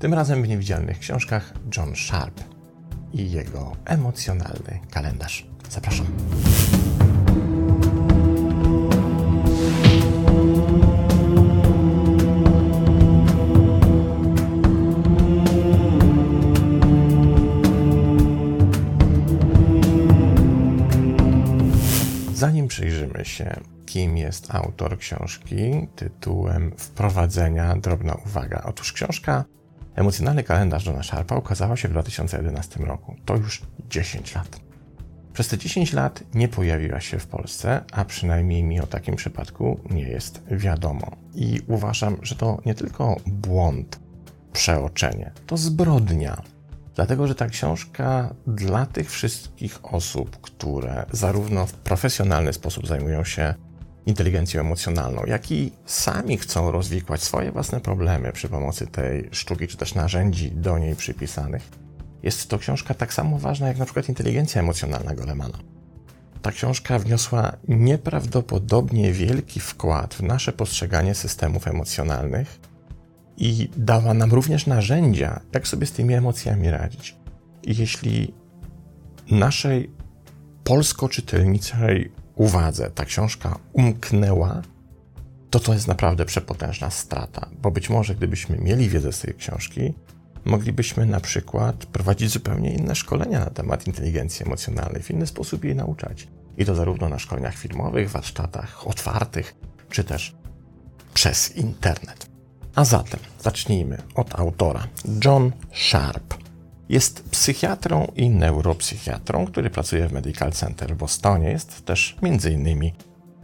Tym razem w niewidzialnych książkach John Sharp i jego emocjonalny kalendarz. Zapraszam. Zanim przyjrzymy się, kim jest autor książki tytułem Wprowadzenia, drobna uwaga. Otóż książka Emocjonalny kalendarz Johna Sharpa ukazała się w 2011 roku. To już 10 lat. Przez te 10 lat nie pojawiła się w Polsce, a przynajmniej mi o takim przypadku nie jest wiadomo. I uważam, że to nie tylko błąd, przeoczenie, to zbrodnia. Dlatego, że ta książka dla tych wszystkich osób, które zarówno w profesjonalny sposób zajmują się inteligencją emocjonalną, jak i sami chcą rozwikłać swoje własne problemy przy pomocy tej sztuki, czy też narzędzi do niej przypisanych, jest to książka tak samo ważna jak na przykład inteligencja emocjonalna Golemana. Ta książka wniosła nieprawdopodobnie wielki wkład w nasze postrzeganie systemów emocjonalnych i dała nam również narzędzia, jak sobie z tymi emocjami radzić. I jeśli naszej polsko-czytelniczej uwadze ta książka umknęła, to to jest naprawdę przepotężna strata, bo być może gdybyśmy mieli wiedzę z tej książki, moglibyśmy na przykład prowadzić zupełnie inne szkolenia na temat inteligencji emocjonalnej, w inny sposób jej nauczać. I to zarówno na szkoleniach firmowych, warsztatach otwartych, czy też przez internet. A zatem zacznijmy od autora. John Sharp jest psychiatrą i neuropsychiatrą, który pracuje w Medical Center w Bostonie. Jest też m.in.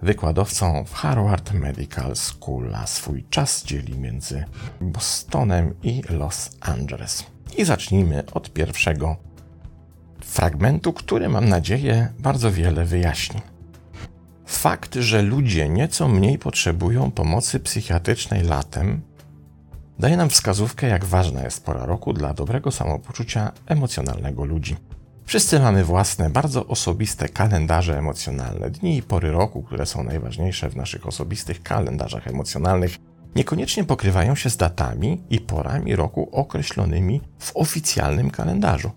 wykładowcą w Harvard Medical School, a swój czas dzieli między Bostonem i Los Angeles. I zacznijmy od pierwszego fragmentu, który mam nadzieję bardzo wiele wyjaśni. Fakt, że ludzie nieco mniej potrzebują pomocy psychiatrycznej latem, daje nam wskazówkę, jak ważna jest pora roku dla dobrego samopoczucia emocjonalnego ludzi. Wszyscy mamy własne, bardzo osobiste kalendarze emocjonalne, dni i pory roku, które są najważniejsze w naszych osobistych kalendarzach emocjonalnych, niekoniecznie pokrywają się z datami i porami roku określonymi w oficjalnym kalendarzu.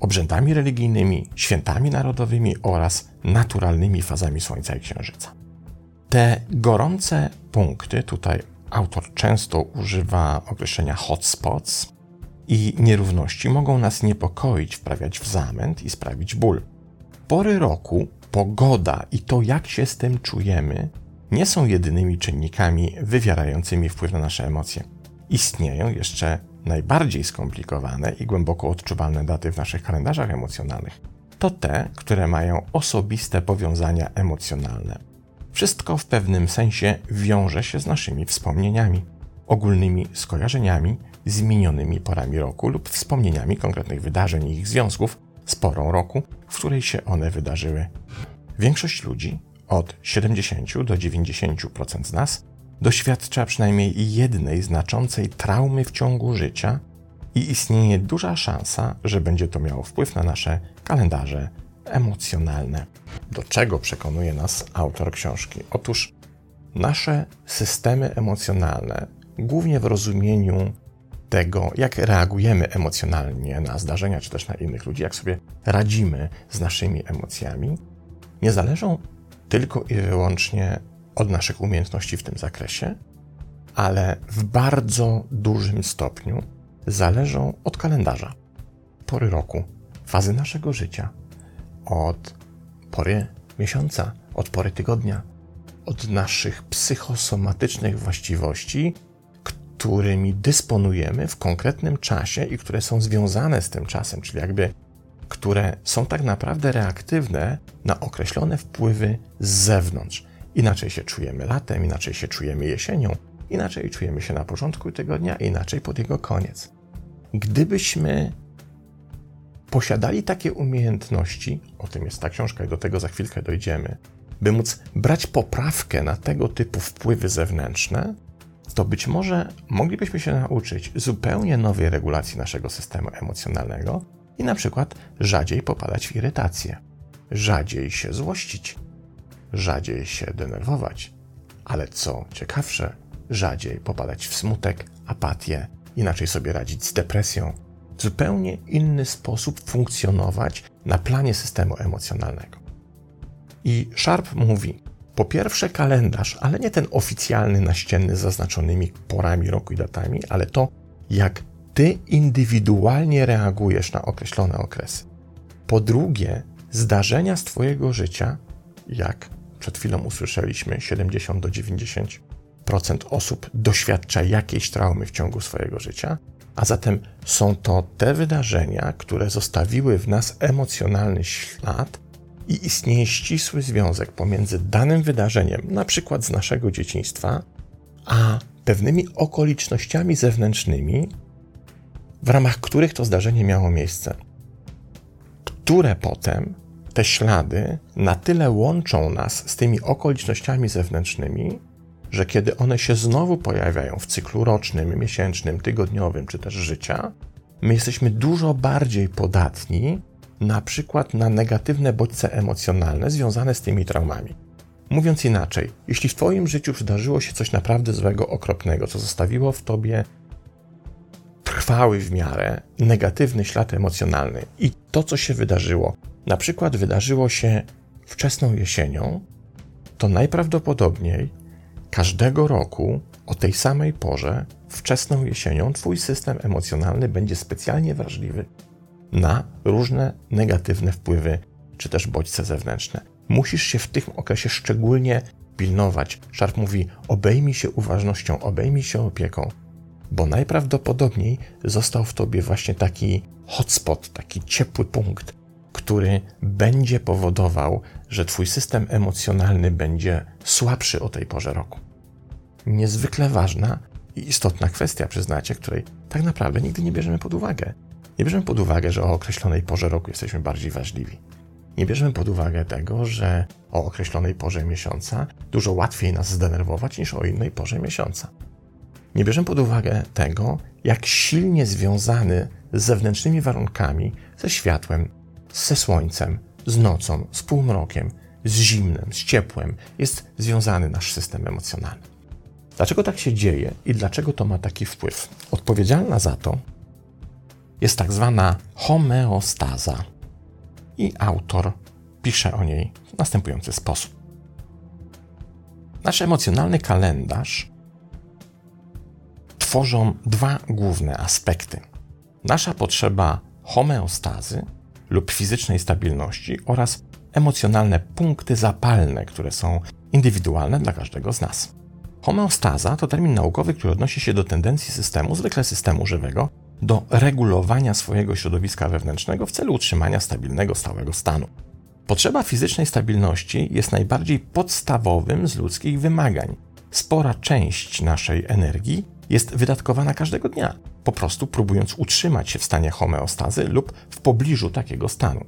Obrzędami religijnymi, świętami narodowymi oraz naturalnymi fazami Słońca i Księżyca. Te gorące punkty tutaj Autor często używa określenia hotspots i nierówności mogą nas niepokoić, wprawiać w zamęt i sprawić ból. Pory roku, pogoda i to, jak się z tym czujemy, nie są jedynymi czynnikami wywierającymi wpływ na nasze emocje. Istnieją jeszcze najbardziej skomplikowane i głęboko odczuwalne daty w naszych kalendarzach emocjonalnych. To te, które mają osobiste powiązania emocjonalne wszystko w pewnym sensie wiąże się z naszymi wspomnieniami, ogólnymi skojarzeniami z minionymi porami roku lub wspomnieniami konkretnych wydarzeń i ich związków z porą roku, w której się one wydarzyły. Większość ludzi, od 70 do 90% z nas, doświadcza przynajmniej jednej znaczącej traumy w ciągu życia i istnieje duża szansa, że będzie to miało wpływ na nasze kalendarze emocjonalne. Do czego przekonuje nas autor książki? Otóż nasze systemy emocjonalne, głównie w rozumieniu tego, jak reagujemy emocjonalnie na zdarzenia czy też na innych ludzi, jak sobie radzimy z naszymi emocjami, nie zależą tylko i wyłącznie od naszych umiejętności w tym zakresie, ale w bardzo dużym stopniu zależą od kalendarza, pory roku, fazy naszego życia, od pory miesiąca, od pory tygodnia, od naszych psychosomatycznych właściwości, którymi dysponujemy w konkretnym czasie i które są związane z tym czasem, czyli jakby które są tak naprawdę reaktywne na określone wpływy z zewnątrz. Inaczej się czujemy latem, inaczej się czujemy jesienią, inaczej czujemy się na początku tygodnia, inaczej pod jego koniec. Gdybyśmy posiadali takie umiejętności, o tym jest ta książka i do tego za chwilkę dojdziemy, by móc brać poprawkę na tego typu wpływy zewnętrzne, to być może moglibyśmy się nauczyć zupełnie nowej regulacji naszego systemu emocjonalnego i na przykład rzadziej popadać w irytację, rzadziej się złościć, rzadziej się denerwować, ale co ciekawsze, rzadziej popadać w smutek, apatię inaczej sobie radzić z depresją, zupełnie inny sposób funkcjonować na planie systemu emocjonalnego. I Sharp mówi, po pierwsze kalendarz, ale nie ten oficjalny, naścienny z zaznaczonymi porami roku i datami, ale to, jak ty indywidualnie reagujesz na określone okresy. Po drugie, zdarzenia z twojego życia, jak przed chwilą usłyszeliśmy, 70 do 90% osób doświadcza jakiejś traumy w ciągu swojego życia, a zatem są to te wydarzenia, które zostawiły w nas emocjonalny ślad i istnieje ścisły związek pomiędzy danym wydarzeniem, na przykład z naszego dzieciństwa, a pewnymi okolicznościami zewnętrznymi, w ramach których to zdarzenie miało miejsce, które potem te ślady na tyle łączą nas z tymi okolicznościami zewnętrznymi, że kiedy one się znowu pojawiają w cyklu rocznym, miesięcznym, tygodniowym czy też życia, my jesteśmy dużo bardziej podatni na przykład na negatywne bodźce emocjonalne związane z tymi traumami. Mówiąc inaczej, jeśli w Twoim życiu przydarzyło się coś naprawdę złego, okropnego, co zostawiło w Tobie trwały w miarę negatywny ślad emocjonalny i to, co się wydarzyło, na przykład wydarzyło się wczesną jesienią, to najprawdopodobniej każdego roku o tej samej porze, wczesną jesienią, Twój system emocjonalny będzie specjalnie wrażliwy na różne negatywne wpływy czy też bodźce zewnętrzne. Musisz się w tym okresie szczególnie pilnować. Szarp mówi: obejmij się uważnością, obejmij się opieką, bo najprawdopodobniej został w tobie właśnie taki hotspot, taki ciepły punkt, który będzie powodował, że twój system emocjonalny będzie słabszy o tej porze roku. Niezwykle ważna i istotna kwestia, przyznacie, której tak naprawdę nigdy nie bierzemy pod uwagę. Nie bierzemy pod uwagę, że o określonej porze roku jesteśmy bardziej wrażliwi. Nie bierzemy pod uwagę tego, że o określonej porze miesiąca dużo łatwiej nas zdenerwować niż o innej porze miesiąca. Nie bierzemy pod uwagę tego, jak silnie związany z zewnętrznymi warunkami, ze światłem, ze słońcem, z nocą, z półmrokiem, z zimnem, z ciepłem jest związany nasz system emocjonalny. Dlaczego tak się dzieje i dlaczego to ma taki wpływ? Odpowiedzialna za to jest tak zwana homeostaza. I autor pisze o niej w następujący sposób. Nasz emocjonalny kalendarz tworzą dwa główne aspekty. Nasza potrzeba homeostazy lub fizycznej stabilności oraz emocjonalne punkty zapalne, które są indywidualne dla każdego z nas. Homeostaza to termin naukowy, który odnosi się do tendencji systemu, zwykle systemu żywego, do regulowania swojego środowiska wewnętrznego w celu utrzymania stabilnego, stałego stanu. Potrzeba fizycznej stabilności jest najbardziej podstawowym z ludzkich wymagań. Spora część naszej energii jest wydatkowana każdego dnia, po prostu próbując utrzymać się w stanie homeostazy lub w pobliżu takiego stanu.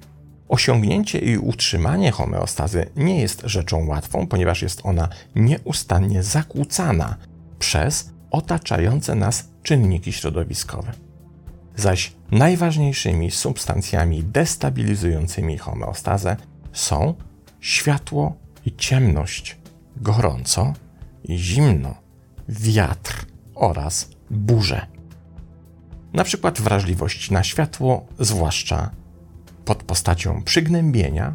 Osiągnięcie i utrzymanie homeostazy nie jest rzeczą łatwą, ponieważ jest ona nieustannie zakłócana przez otaczające nas czynniki środowiskowe zaś najważniejszymi substancjami destabilizującymi homeostazę są światło i ciemność, gorąco i zimno, wiatr oraz burze. Na przykład wrażliwość na światło, zwłaszcza pod postacią przygnębienia,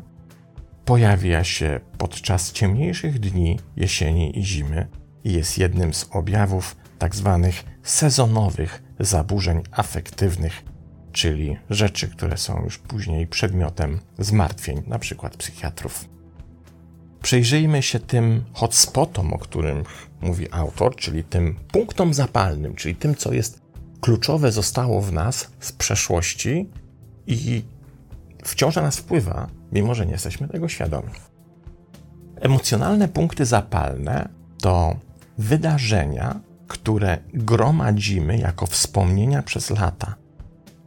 pojawia się podczas ciemniejszych dni jesieni i zimy i jest jednym z objawów tzw. Tak sezonowych zaburzeń afektywnych, czyli rzeczy, które są już później przedmiotem zmartwień, np. psychiatrów. Przyjrzyjmy się tym hotspotom, o którym mówi autor, czyli tym punktom zapalnym, czyli tym, co jest kluczowe, zostało w nas z przeszłości i wciąż na nas wpływa, mimo że nie jesteśmy tego świadomi. Emocjonalne punkty zapalne to wydarzenia, które gromadzimy jako wspomnienia przez lata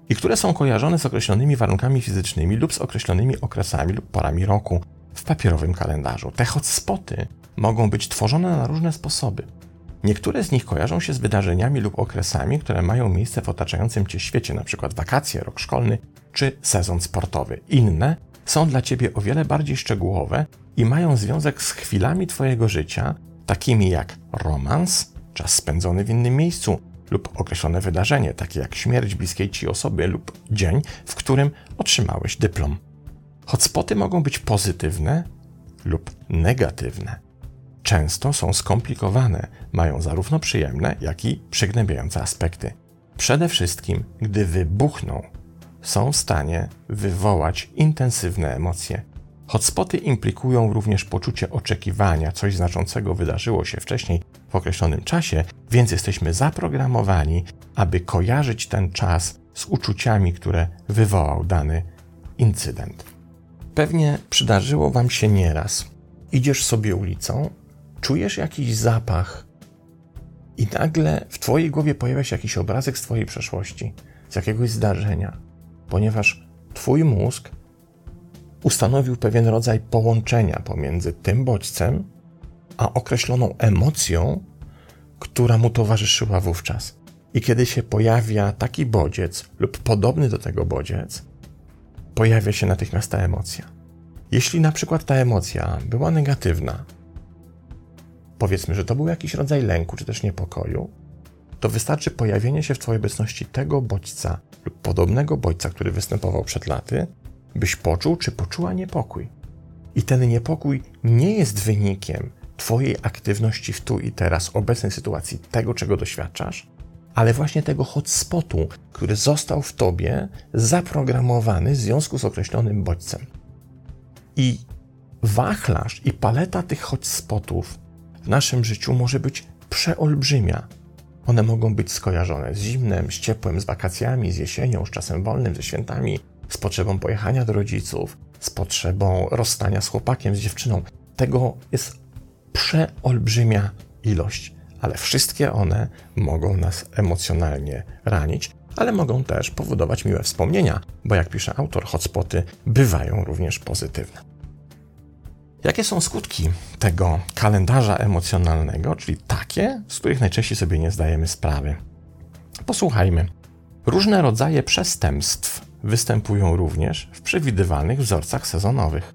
i które są kojarzone z określonymi warunkami fizycznymi lub z określonymi okresami lub porami roku w papierowym kalendarzu. Te hotspoty mogą być tworzone na różne sposoby. Niektóre z nich kojarzą się z wydarzeniami lub okresami, które mają miejsce w otaczającym cię świecie, np. wakacje, rok szkolny czy sezon sportowy. Inne są dla ciebie o wiele bardziej szczegółowe i mają związek z chwilami twojego życia, takimi jak romans, czas spędzony w innym miejscu, lub określone wydarzenie, takie jak śmierć bliskiej ci osoby lub dzień, w którym otrzymałeś dyplom. Hotspoty mogą być pozytywne lub negatywne. Często są skomplikowane, mają zarówno przyjemne, jak i przygnębiające aspekty. Przede wszystkim, gdy wybuchną, są w stanie wywołać intensywne emocje. Hotspoty implikują również poczucie oczekiwania, coś znaczącego wydarzyło się wcześniej w określonym czasie, więc jesteśmy zaprogramowani, aby kojarzyć ten czas z uczuciami, które wywołał dany incydent. Pewnie przydarzyło Wam się nieraz. Idziesz sobie ulicą, czujesz jakiś zapach i nagle w Twojej głowie pojawia się jakiś obrazek z Twojej przeszłości, z jakiegoś zdarzenia, ponieważ Twój mózg ustanowił pewien rodzaj połączenia pomiędzy tym bodźcem a określoną emocją, która mu towarzyszyła wówczas. I kiedy się pojawia taki bodziec lub podobny do tego bodziec, pojawia się natychmiast ta emocja. Jeśli na przykład ta emocja była negatywna, powiedzmy, że to był jakiś rodzaj lęku czy też niepokoju, to wystarczy pojawienie się w Twojej obecności tego bodźca lub podobnego bodźca, który występował przed laty, byś poczuł czy poczuła niepokój. I ten niepokój nie jest wynikiem Twojej aktywności w tu i teraz, obecnej sytuacji, tego, czego doświadczasz, ale właśnie tego hotspotu, który został w Tobie zaprogramowany w związku z określonym bodźcem. I wachlarz i paleta tych hotspotów w naszym życiu może być przeolbrzymia. One mogą być skojarzone z zimnem, z ciepłem, z wakacjami, z jesienią, z czasem wolnym, ze świętami, z potrzebą pojechania do rodziców, z potrzebą rozstania z chłopakiem, z dziewczyną. Tego jest przeolbrzymia ilość, ale wszystkie one mogą nas emocjonalnie ranić, ale mogą też powodować miłe wspomnienia, bo jak pisze autor, hotspoty bywają również pozytywne. Jakie są skutki tego kalendarza emocjonalnego, czyli takie, z których najczęściej sobie nie zdajemy sprawy? Posłuchajmy. Różne rodzaje przestępstw występują również w przewidywalnych wzorcach sezonowych.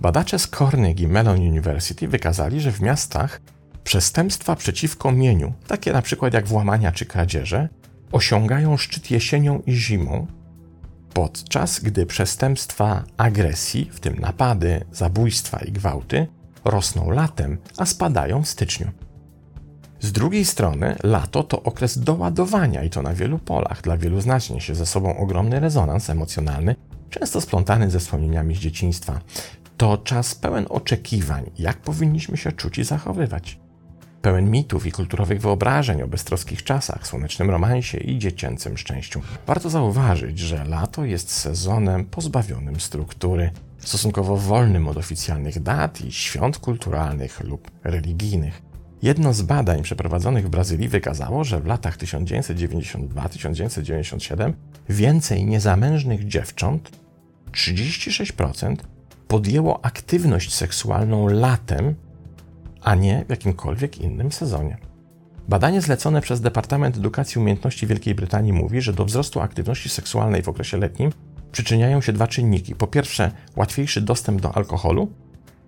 Badacze z Carnegie Mellon University wykazali, że w miastach przestępstwa przeciwko mieniu, takie na przykład jak włamania czy kradzieże, osiągają szczyt jesienią i zimą, podczas gdy przestępstwa agresji, w tym napady, zabójstwa i gwałty, rosną latem, a spadają w styczniu. Z drugiej strony, lato to okres doładowania i to na wielu polach. Dla wielu znacznie się ze sobą ogromny rezonans emocjonalny, często splątany ze wspomnieniami z dzieciństwa. To czas pełen oczekiwań, jak powinniśmy się czuć i zachowywać. Pełen mitów i kulturowych wyobrażeń o beztroskich czasach, słonecznym romansie i dziecięcym szczęściu. Warto zauważyć, że lato jest sezonem pozbawionym struktury, stosunkowo wolnym od oficjalnych dat i świąt kulturalnych lub religijnych. Jedno z badań przeprowadzonych w Brazylii wykazało, że w latach 1992-1997 więcej niezamężnych dziewcząt, 36%, podjęło aktywność seksualną latem, a nie w jakimkolwiek innym sezonie. Badanie zlecone przez Departament Edukacji i Umiejętności Wielkiej Brytanii mówi, że do wzrostu aktywności seksualnej w okresie letnim przyczyniają się dwa czynniki. Po pierwsze, łatwiejszy dostęp do alkoholu,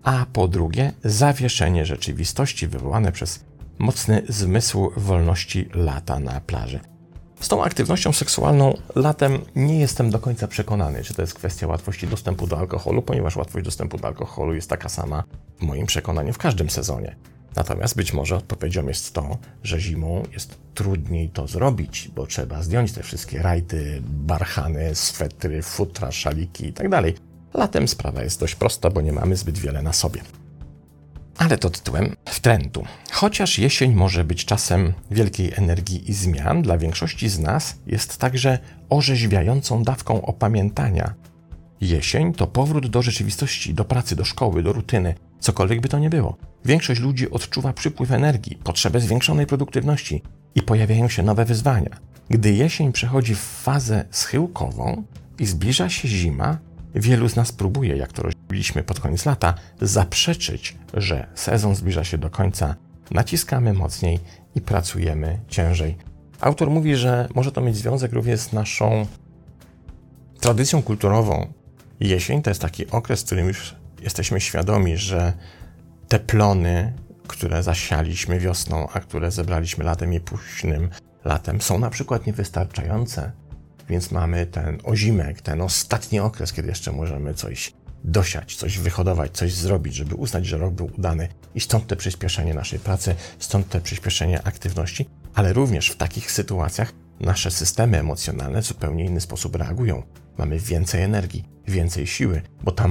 a po drugie zawieszenie rzeczywistości wywołane przez mocny zmysł wolności lata na plaży. Z tą aktywnością seksualną latem nie jestem do końca przekonany, czy to jest kwestia łatwości dostępu do alkoholu, ponieważ łatwość dostępu do alkoholu jest taka sama w moim przekonaniu w każdym sezonie. Natomiast być może odpowiedzią jest to, że zimą jest trudniej to zrobić, bo trzeba zdjąć te wszystkie rajty, barchany, swetry, futra, szaliki itd. Tak Latem sprawa jest dość prosta, bo nie mamy zbyt wiele na sobie. Ale to tytułem wtrętu. Chociaż jesień może być czasem wielkiej energii i zmian, dla większości z nas jest także orzeźwiającą dawką opamiętania. Jesień to powrót do rzeczywistości, do pracy, do szkoły, do rutyny, cokolwiek by to nie było. Większość ludzi odczuwa przypływ energii, potrzebę zwiększonej produktywności i pojawiają się nowe wyzwania. Gdy jesień przechodzi w fazę schyłkową i zbliża się zima, Wielu z nas próbuje, jak to robiliśmy pod koniec lata, zaprzeczyć, że sezon zbliża się do końca. Naciskamy mocniej i pracujemy ciężej. Autor mówi, że może to mieć związek również z naszą tradycją kulturową. Jesień to jest taki okres, w którym już jesteśmy świadomi, że te plony, które zasialiśmy wiosną, a które zebraliśmy latem i późnym latem są na przykład niewystarczające, więc mamy ten ozimek, ten ostatni okres, kiedy jeszcze możemy coś dosiać, coś wyhodować, coś zrobić, żeby uznać, że rok był udany i stąd te przyspieszenie naszej pracy, stąd te przyspieszenie aktywności, ale również w takich sytuacjach nasze systemy emocjonalne w zupełnie inny sposób reagują. Mamy więcej energii, więcej siły, bo ta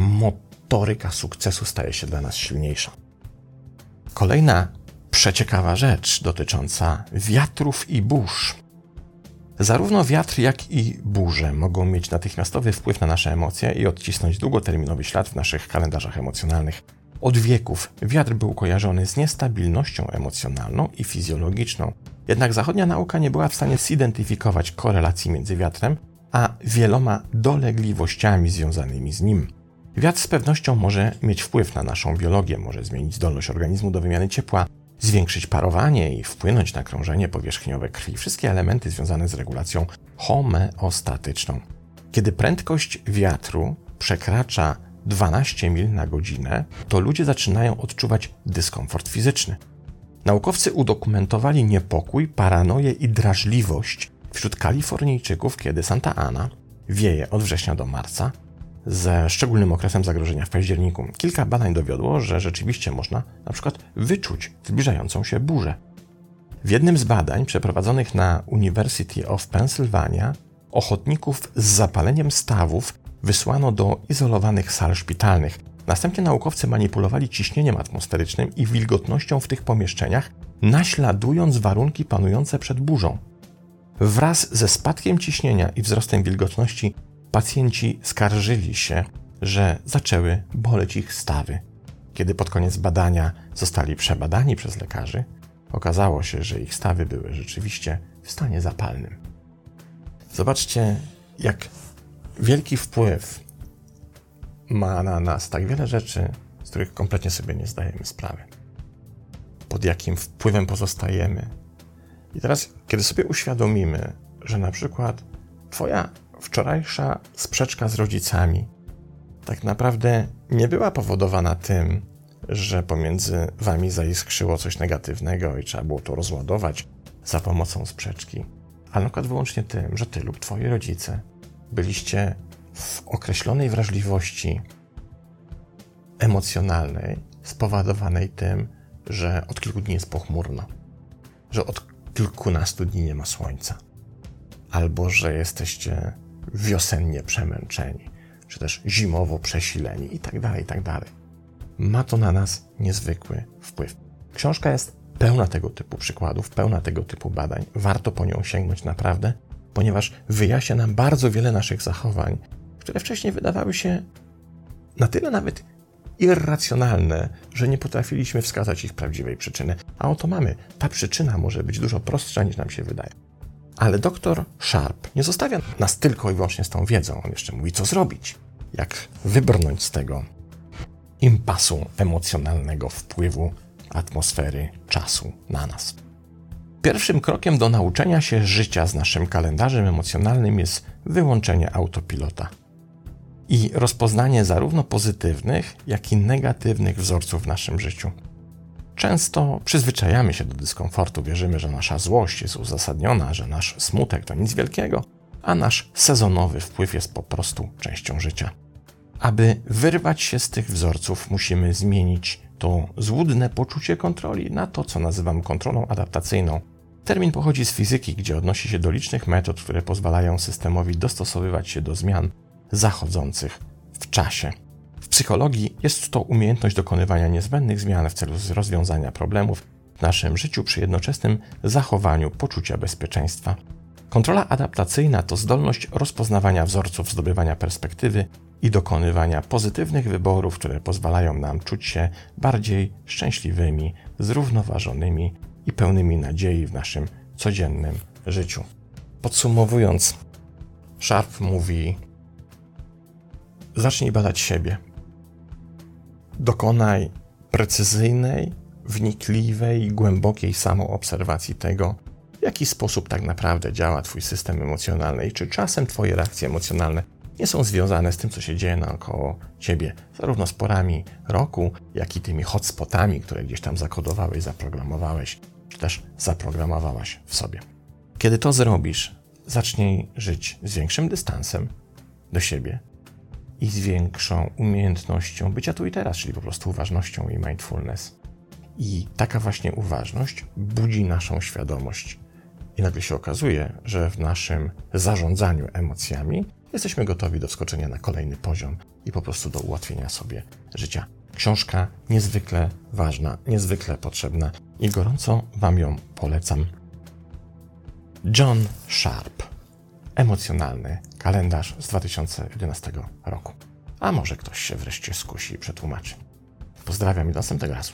motoryka sukcesu staje się dla nas silniejsza. Kolejna przeciekawa rzecz dotycząca wiatrów i burz. Zarówno wiatr, jak i burze mogą mieć natychmiastowy wpływ na nasze emocje i odcisnąć długoterminowy ślad w naszych kalendarzach emocjonalnych. Od wieków wiatr był kojarzony z niestabilnością emocjonalną i fizjologiczną. Jednak zachodnia nauka nie była w stanie zidentyfikować korelacji między wiatrem a wieloma dolegliwościami związanymi z nim. Wiatr z pewnością może mieć wpływ na naszą biologię, może zmienić zdolność organizmu do wymiany ciepła, zwiększyć parowanie i wpłynąć na krążenie powierzchniowe krwi. Wszystkie elementy związane z regulacją homeostatyczną. Kiedy prędkość wiatru przekracza 12 mil na godzinę, to ludzie zaczynają odczuwać dyskomfort fizyczny. Naukowcy udokumentowali niepokój, paranoję i drażliwość wśród Kalifornijczyków, kiedy Santa Ana wieje od września do marca, ze szczególnym okresem zagrożenia w październiku. Kilka badań dowiodło, że rzeczywiście można na przykład wyczuć zbliżającą się burzę. W jednym z badań przeprowadzonych na University of Pennsylvania ochotników z zapaleniem stawów wysłano do izolowanych sal szpitalnych. Następnie naukowcy manipulowali ciśnieniem atmosferycznym i wilgotnością w tych pomieszczeniach, naśladując warunki panujące przed burzą. Wraz ze spadkiem ciśnienia i wzrostem wilgotności pacjenci skarżyli się, że zaczęły boleć ich stawy. Kiedy pod koniec badania zostali przebadani przez lekarzy, okazało się, że ich stawy były rzeczywiście w stanie zapalnym. Zobaczcie, jak wielki wpływ ma na nas tak wiele rzeczy, z których kompletnie sobie nie zdajemy sprawy. Pod jakim wpływem pozostajemy. I teraz, kiedy sobie uświadomimy, że na przykład Twoja wczorajsza sprzeczka z rodzicami tak naprawdę nie była powodowana tym, że pomiędzy wami zaiskrzyło coś negatywnego i trzeba było to rozładować za pomocą sprzeczki, ale na przykład wyłącznie tym, że ty lub twoi rodzice byliście w określonej wrażliwości emocjonalnej spowodowanej tym, że od kilku dni jest pochmurno, że od kilkunastu dni nie ma słońca, albo że jesteście wiosennie przemęczeni, czy też zimowo przesileni itd., tak itd. Tak Ma to na nas niezwykły wpływ. Książka jest pełna tego typu przykładów, pełna tego typu badań. Warto po nią sięgnąć naprawdę, ponieważ wyjaśnia nam bardzo wiele naszych zachowań, które wcześniej wydawały się na tyle nawet irracjonalne, że nie potrafiliśmy wskazać ich prawdziwej przyczyny. A oto mamy. Ta przyczyna może być dużo prostsza niż nam się wydaje. Ale doktor Sharp nie zostawia nas tylko i wyłącznie z tą wiedzą. On jeszcze mówi, co zrobić, jak wybrnąć z tego impasu emocjonalnego wpływu atmosfery czasu na nas. Pierwszym krokiem do nauczenia się życia z naszym kalendarzem emocjonalnym jest wyłączenie autopilota i rozpoznanie zarówno pozytywnych, jak i negatywnych wzorców w naszym życiu. Często przyzwyczajamy się do dyskomfortu, wierzymy, że nasza złość jest uzasadniona, że nasz smutek to nic wielkiego, a nasz sezonowy wpływ jest po prostu częścią życia. Aby wyrwać się z tych wzorców, musimy zmienić to złudne poczucie kontroli na to, co nazywam kontrolą adaptacyjną. Termin pochodzi z fizyki, gdzie odnosi się do licznych metod, które pozwalają systemowi dostosowywać się do zmian zachodzących w czasie psychologii jest to umiejętność dokonywania niezbędnych zmian w celu rozwiązania problemów w naszym życiu przy jednoczesnym zachowaniu poczucia bezpieczeństwa. Kontrola adaptacyjna to zdolność rozpoznawania wzorców, zdobywania perspektywy i dokonywania pozytywnych wyborów, które pozwalają nam czuć się bardziej szczęśliwymi, zrównoważonymi i pełnymi nadziei w naszym codziennym życiu. Podsumowując, Sharp mówi: Zacznij badać siebie dokonaj precyzyjnej, wnikliwej głębokiej samoobserwacji tego, w jaki sposób tak naprawdę działa Twój system emocjonalny i czy czasem Twoje reakcje emocjonalne nie są związane z tym, co się dzieje naokoło Ciebie, zarówno z porami roku, jak i tymi hotspotami, które gdzieś tam zakodowałeś, zaprogramowałeś, czy też zaprogramowałaś w sobie. Kiedy to zrobisz, zacznij żyć z większym dystansem do siebie i z większą umiejętnością bycia tu i teraz, czyli po prostu uważnością i mindfulness. I taka właśnie uważność budzi naszą świadomość. I nagle się okazuje, że w naszym zarządzaniu emocjami jesteśmy gotowi do wskoczenia na kolejny poziom i po prostu do ułatwienia sobie życia. Książka niezwykle ważna, niezwykle potrzebna i gorąco Wam ją polecam. John Sharp. Emocjonalny kalendarz z 2011 roku. A może ktoś się wreszcie skusi i przetłumaczy. Pozdrawiam i do następnego razu.